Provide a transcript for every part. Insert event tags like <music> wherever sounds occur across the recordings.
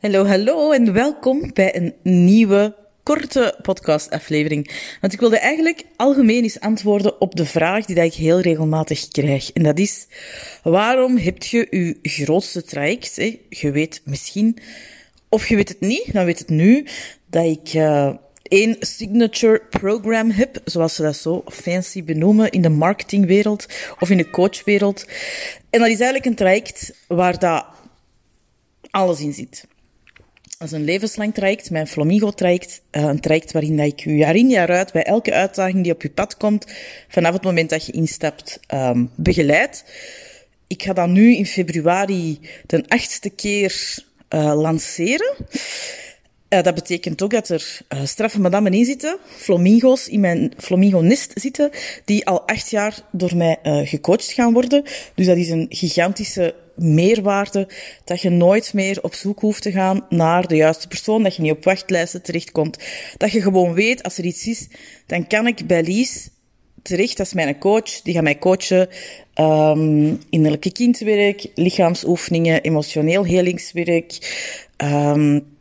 Hallo, hallo en welkom bij een nieuwe korte podcastaflevering. Want ik wilde eigenlijk algemeen eens antwoorden op de vraag die ik heel regelmatig krijg. En dat is, waarom heb je je grootste traject? Hè? Je weet misschien, of je weet het niet, dan weet het nu, dat ik uh, één signature program heb, zoals ze dat zo fancy benoemen in de marketingwereld of in de coachwereld. En dat is eigenlijk een traject waar dat alles in zit. Dat is een levenslang traject, mijn Flamingo-traject. Uh, een traject waarin ik u jaar in jaar uit bij elke uitdaging die op je pad komt, vanaf het moment dat je instapt, um, begeleid. Ik ga dat nu in februari de achtste keer uh, lanceren. Uh, dat betekent ook dat er uh, straffe madammen in zitten, flamingo's in mijn flamingo-nest zitten, die al acht jaar door mij gecoacht gaan worden. Dus dat is een gigantische meerwaarde, dat je nooit meer op zoek hoeft te gaan naar de juiste persoon, dat je niet op wachtlijsten terechtkomt. Dat je gewoon weet, als er iets is, dan kan ik bij Lies terecht, dat is mijn coach, die gaat mij coachen, um, innerlijke kindwerk, lichaamsoefeningen, emotioneel helingswerk, um,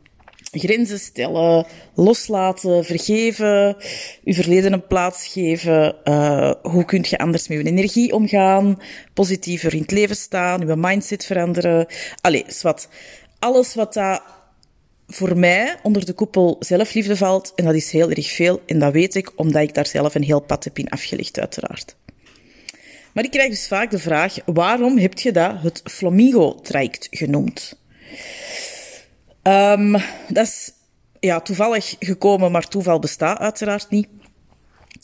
grenzen stellen, loslaten, vergeven, je verleden een plaats geven. Uh, hoe kun je anders met je energie omgaan? Positiever in het leven staan, je mindset veranderen. Allee, wat. Alles wat dat voor mij onder de koepel zelfliefde valt, en dat is heel erg veel, en dat weet ik omdat ik daar zelf een heel pad heb in afgelegd, uiteraard. Maar ik krijg dus vaak de vraag, waarom heb je dat het Flamingo-traject genoemd? Um, dat is ja, toevallig gekomen, maar toeval bestaat uiteraard niet.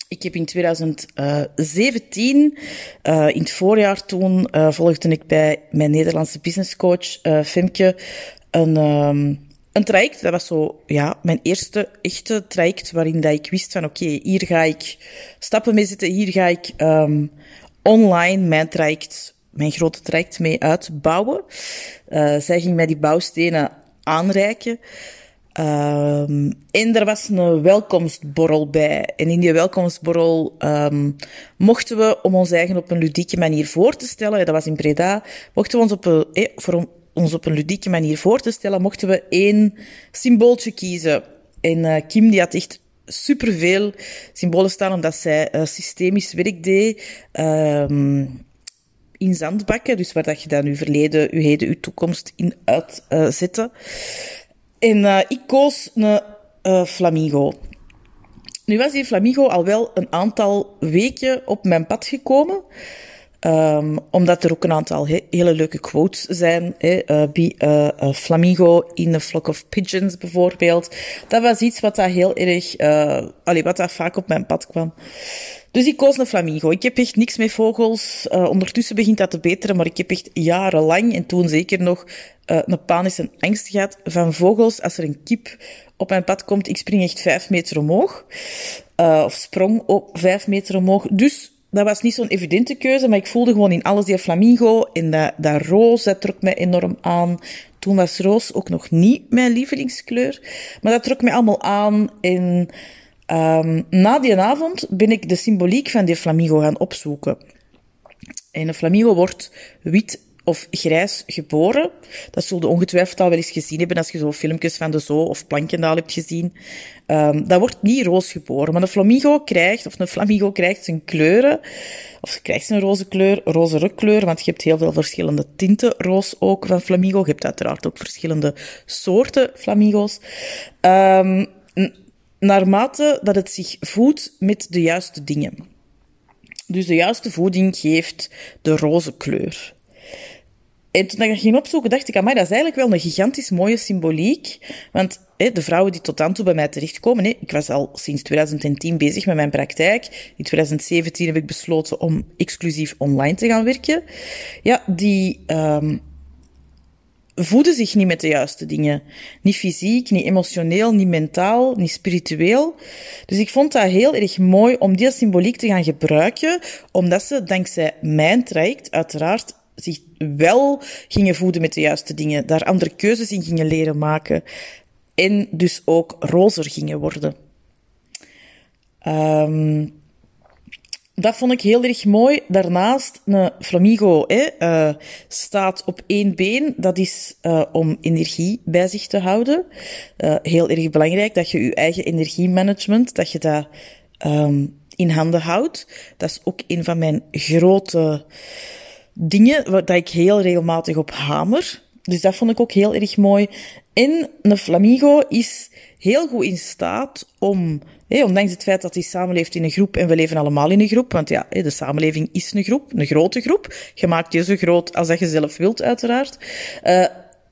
Ik heb in 2017, uh, in het voorjaar toen, uh, volgde ik bij mijn Nederlandse businesscoach uh, Femke een, um, een traject. Dat was zo, ja, mijn eerste echte traject waarin dat ik wist van oké, hier ga ik stappen mee zitten, hier ga ik um, online mijn traject, mijn grote traject mee uitbouwen. zij ging mij die bouwstenen aanreiken. Um, en er was een welkomstborrel bij. En in die welkomstborrel um, mochten we, om ons eigen op een ludieke manier voor te stellen, dat was in Breda, mochten we ons op een, eh, voor ons op een ludieke manier voor te stellen, mochten we één symbooltje kiezen. En uh, Kim die had echt superveel symbolen staan, omdat zij uh, systemisch werk deed. Um, in zandbakken, dus waar dat je dan je verleden, je heden, je toekomst in uitzetten. Uh, en uh, ik koos een uh, flamingo. Nu was die flamingo al wel een aantal weken op mijn pad gekomen. Um, omdat er ook een aantal he hele leuke quotes zijn. Hè, uh, be a, flamingo in a flock of pigeons bijvoorbeeld. Dat was iets wat daar heel erg, uh, allee, wat daar vaak op mijn pad kwam. Dus ik koos een flamingo. Ik heb echt niks met vogels. Uh, ondertussen begint dat te beteren, maar ik heb echt jarenlang, en toen zeker nog, uh, een panische angst gehad van vogels. Als er een kip op mijn pad komt, ik spring echt vijf meter omhoog. Uh, of sprong op vijf meter omhoog. Dus dat was niet zo'n evidente keuze, maar ik voelde gewoon in alles die flamingo en dat, dat roos, dat trok mij enorm aan. Toen was roos ook nog niet mijn lievelingskleur, maar dat trok mij allemaal aan en Um, na die avond ben ik de symboliek van die flamingo gaan opzoeken. En een flamingo wordt wit of grijs geboren. Dat zul je ongetwijfeld al wel eens gezien hebben als je zo filmpjes van de Zoo of Plankendaal hebt gezien. Um, dat wordt niet roos geboren, maar een flamingo krijgt, of een flamingo krijgt zijn kleuren, of krijgt zijn roze kleur, rozere kleur, want je hebt heel veel verschillende tinten roos ook van flamingo. Je hebt uiteraard ook verschillende soorten flamingo's. Um, naarmate dat het zich voedt met de juiste dingen. Dus de juiste voeding geeft de roze kleur. En toen ik ging opzoeken, dacht ik, amai, dat is eigenlijk wel een gigantisch mooie symboliek. Want hè, de vrouwen die tot dan toe bij mij terechtkomen, hè, ik was al sinds 2010 bezig met mijn praktijk. In 2017 heb ik besloten om exclusief online te gaan werken. Ja, die um, voeden zich niet met de juiste dingen. Niet fysiek, niet emotioneel, niet mentaal, niet spiritueel. Dus ik vond dat heel erg mooi om die symboliek te gaan gebruiken, omdat ze dankzij mijn traject uiteraard zich wel gingen voeden met de juiste dingen, daar andere keuzes in gingen leren maken en dus ook rozer gingen worden. Um, dat vond ik heel erg mooi. Daarnaast, een flamingo hè, uh, staat op één been. Dat is uh, om energie bij zich te houden. Uh, heel erg belangrijk dat je je eigen energiemanagement, dat je dat um, in handen houdt. Dat is ook een van mijn grote dingen, dat ik heel regelmatig op hamer. Dus dat vond ik ook heel erg mooi. En een flamingo is heel goed in staat om ondanks het feit dat hij samenleeft in een groep en we leven allemaal in een groep, want ja, de samenleving is een groep, een grote groep. Je maakt je zo groot als dat je zelf wilt, uiteraard. Uh,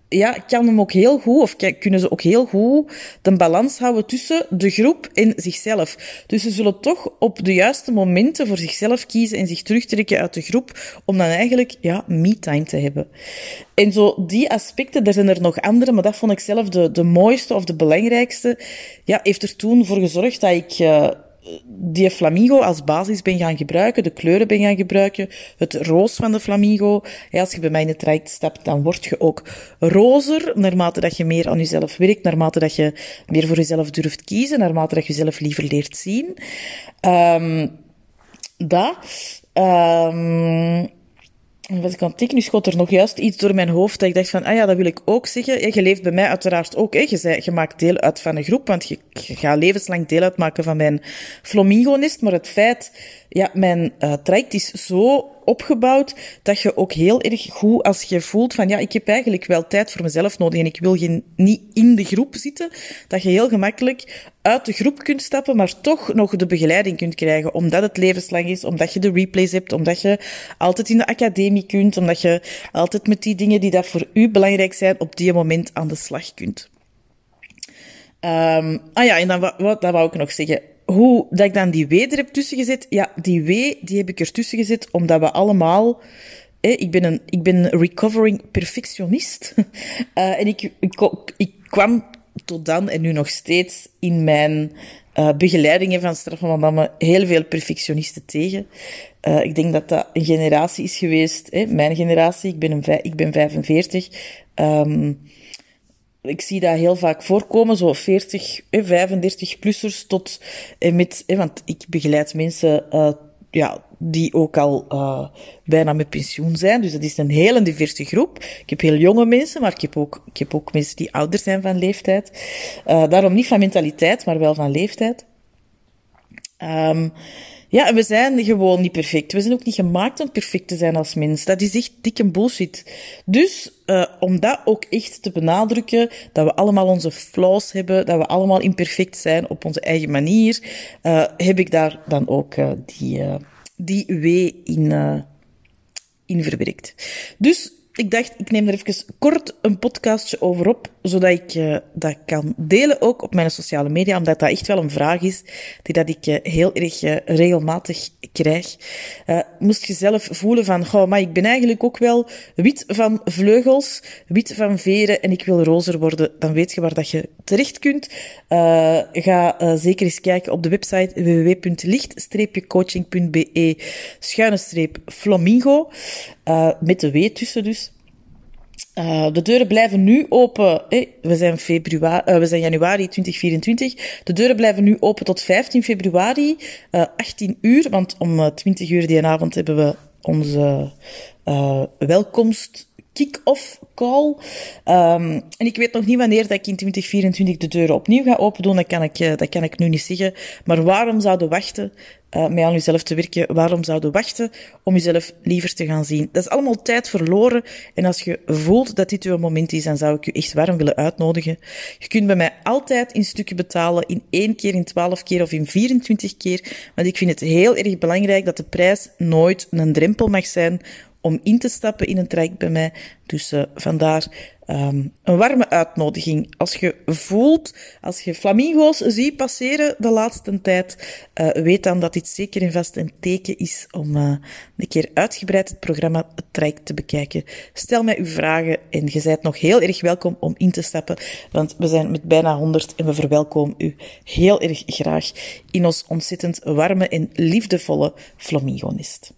ja, kan hem ook heel goed, of kunnen ze ook heel goed de balans houden tussen de groep en zichzelf. Dus ze zullen toch op de juiste momenten voor zichzelf kiezen en zich terugtrekken uit de groep, om dan eigenlijk, ja, me-time te hebben. En zo, die aspecten, er zijn er nog andere, maar dat vond ik zelf de, de mooiste of de belangrijkste. Ja, heeft er toen voor gezorgd dat ik, uh, die flamingo als basis ben gaan gebruiken, de kleuren ben gaan gebruiken, het roos van de flamingo. Ja, als je bij mij in het traject stapt, dan word je ook rozer, naarmate dat je meer aan jezelf werkt, naarmate dat je meer voor jezelf durft kiezen, naarmate dat je jezelf liever leert zien. Um, wat ik aan het nu schot er nog juist iets door mijn hoofd dat ik dacht van, ah ja, dat wil ik ook zeggen. Je leeft bij mij uiteraard ook, hè. Je maakt deel uit van een groep, want je, je gaat levenslang deel uitmaken van mijn flamingonist. Maar het feit ja, mijn uh, traject is zo opgebouwd dat je ook heel erg goed, als je voelt van ja, ik heb eigenlijk wel tijd voor mezelf nodig en ik wil geen, niet in de groep zitten, dat je heel gemakkelijk uit de groep kunt stappen, maar toch nog de begeleiding kunt krijgen, omdat het levenslang is, omdat je de replays hebt, omdat je altijd in de academie kunt, omdat je altijd met die dingen die dat voor u belangrijk zijn, op die moment aan de slag kunt. Um, ah ja, en dan wat, dat wou ik nog zeggen hoe dat ik dan die W er heb tussen gezet, ja, die W die heb ik er tussen gezet omdat we allemaal. Hè, ik, ben een, ik ben een recovering perfectionist. uh, <laughs> en ik, ik, kwam tot dan en nu nog steeds in mijn uh, begeleidingen van Straf van Damme heel veel perfectionisten tegen. Uh, ik denk dat dat een generatie is geweest, hè, mijn generatie. Ik ben, een, ik ben 45. Um, ik zie dat heel vaak voorkomen, zo 40, 35-plussers tot en met, want ik begeleid mensen ja, die ook al bijna met pensioen zijn. Dus dat is een hele diverse groep. Ik heb heel jonge mensen, maar ik heb ook, ik heb ook mensen die ouder zijn van leeftijd. Daarom niet van mentaliteit, maar wel van leeftijd. Um, ja, we zijn gewoon niet perfect. We zijn ook niet gemaakt om perfect te zijn als mens. Dat is echt dikke bullshit. Dus uh, om dat ook echt te benadrukken, dat we allemaal onze flaws hebben, dat we allemaal imperfect zijn op onze eigen manier, uh, heb ik daar dan ook uh, die, die W in, in verwerkt. Dus ik dacht, ik neem er even kort een podcastje over op, zodat ik uh, dat kan delen ook op mijn sociale media, omdat dat echt wel een vraag is die dat ik uh, heel erg uh, regelmatig krijg. moest je zelf voelen van, goh, maar ik ben eigenlijk ook wel wit van vleugels, wit van veren en ik wil rozer worden, dan weet je waar dat je terecht kunt. ga zeker eens kijken op de website www.licht-coaching.be schuine streep flamingo, met de W tussen dus. Uh, de deuren blijven nu open. we, zijn februari, uh, we zijn januari 2024. De deuren blijven nu open tot 15 februari, uh, 18 uur. Want om 20 uur die avond hebben we onze welkomst kick-off call. Um, en ik weet nog niet wanneer dat ik in 2024 de deuren opnieuw ga open doen. Dat kan ik, dat kan ik nu niet zeggen. Maar waarom zouden wachten uh, met aan jezelf te werken. Waarom zouden wachten om jezelf liever te gaan zien? Dat is allemaal tijd verloren. En als je voelt dat dit uw moment is, dan zou ik je echt warm willen uitnodigen. Je kunt bij mij altijd in stukken betalen, in één keer, in twaalf keer of in 24 keer. Want ik vind het heel erg belangrijk dat de prijs nooit een drempel mag zijn om in te stappen in een traject bij mij. Dus uh, vandaar um, een warme uitnodiging. Als je voelt, als je flamingo's ziet passeren de laatste tijd, uh, weet dan dat dit zeker en vast een teken is om uh, een keer uitgebreid het programma het traject te bekijken. Stel mij uw vragen en je bent nog heel erg welkom om in te stappen, want we zijn met bijna 100 en we verwelkomen u heel erg graag in ons ontzettend warme en liefdevolle flamingonist.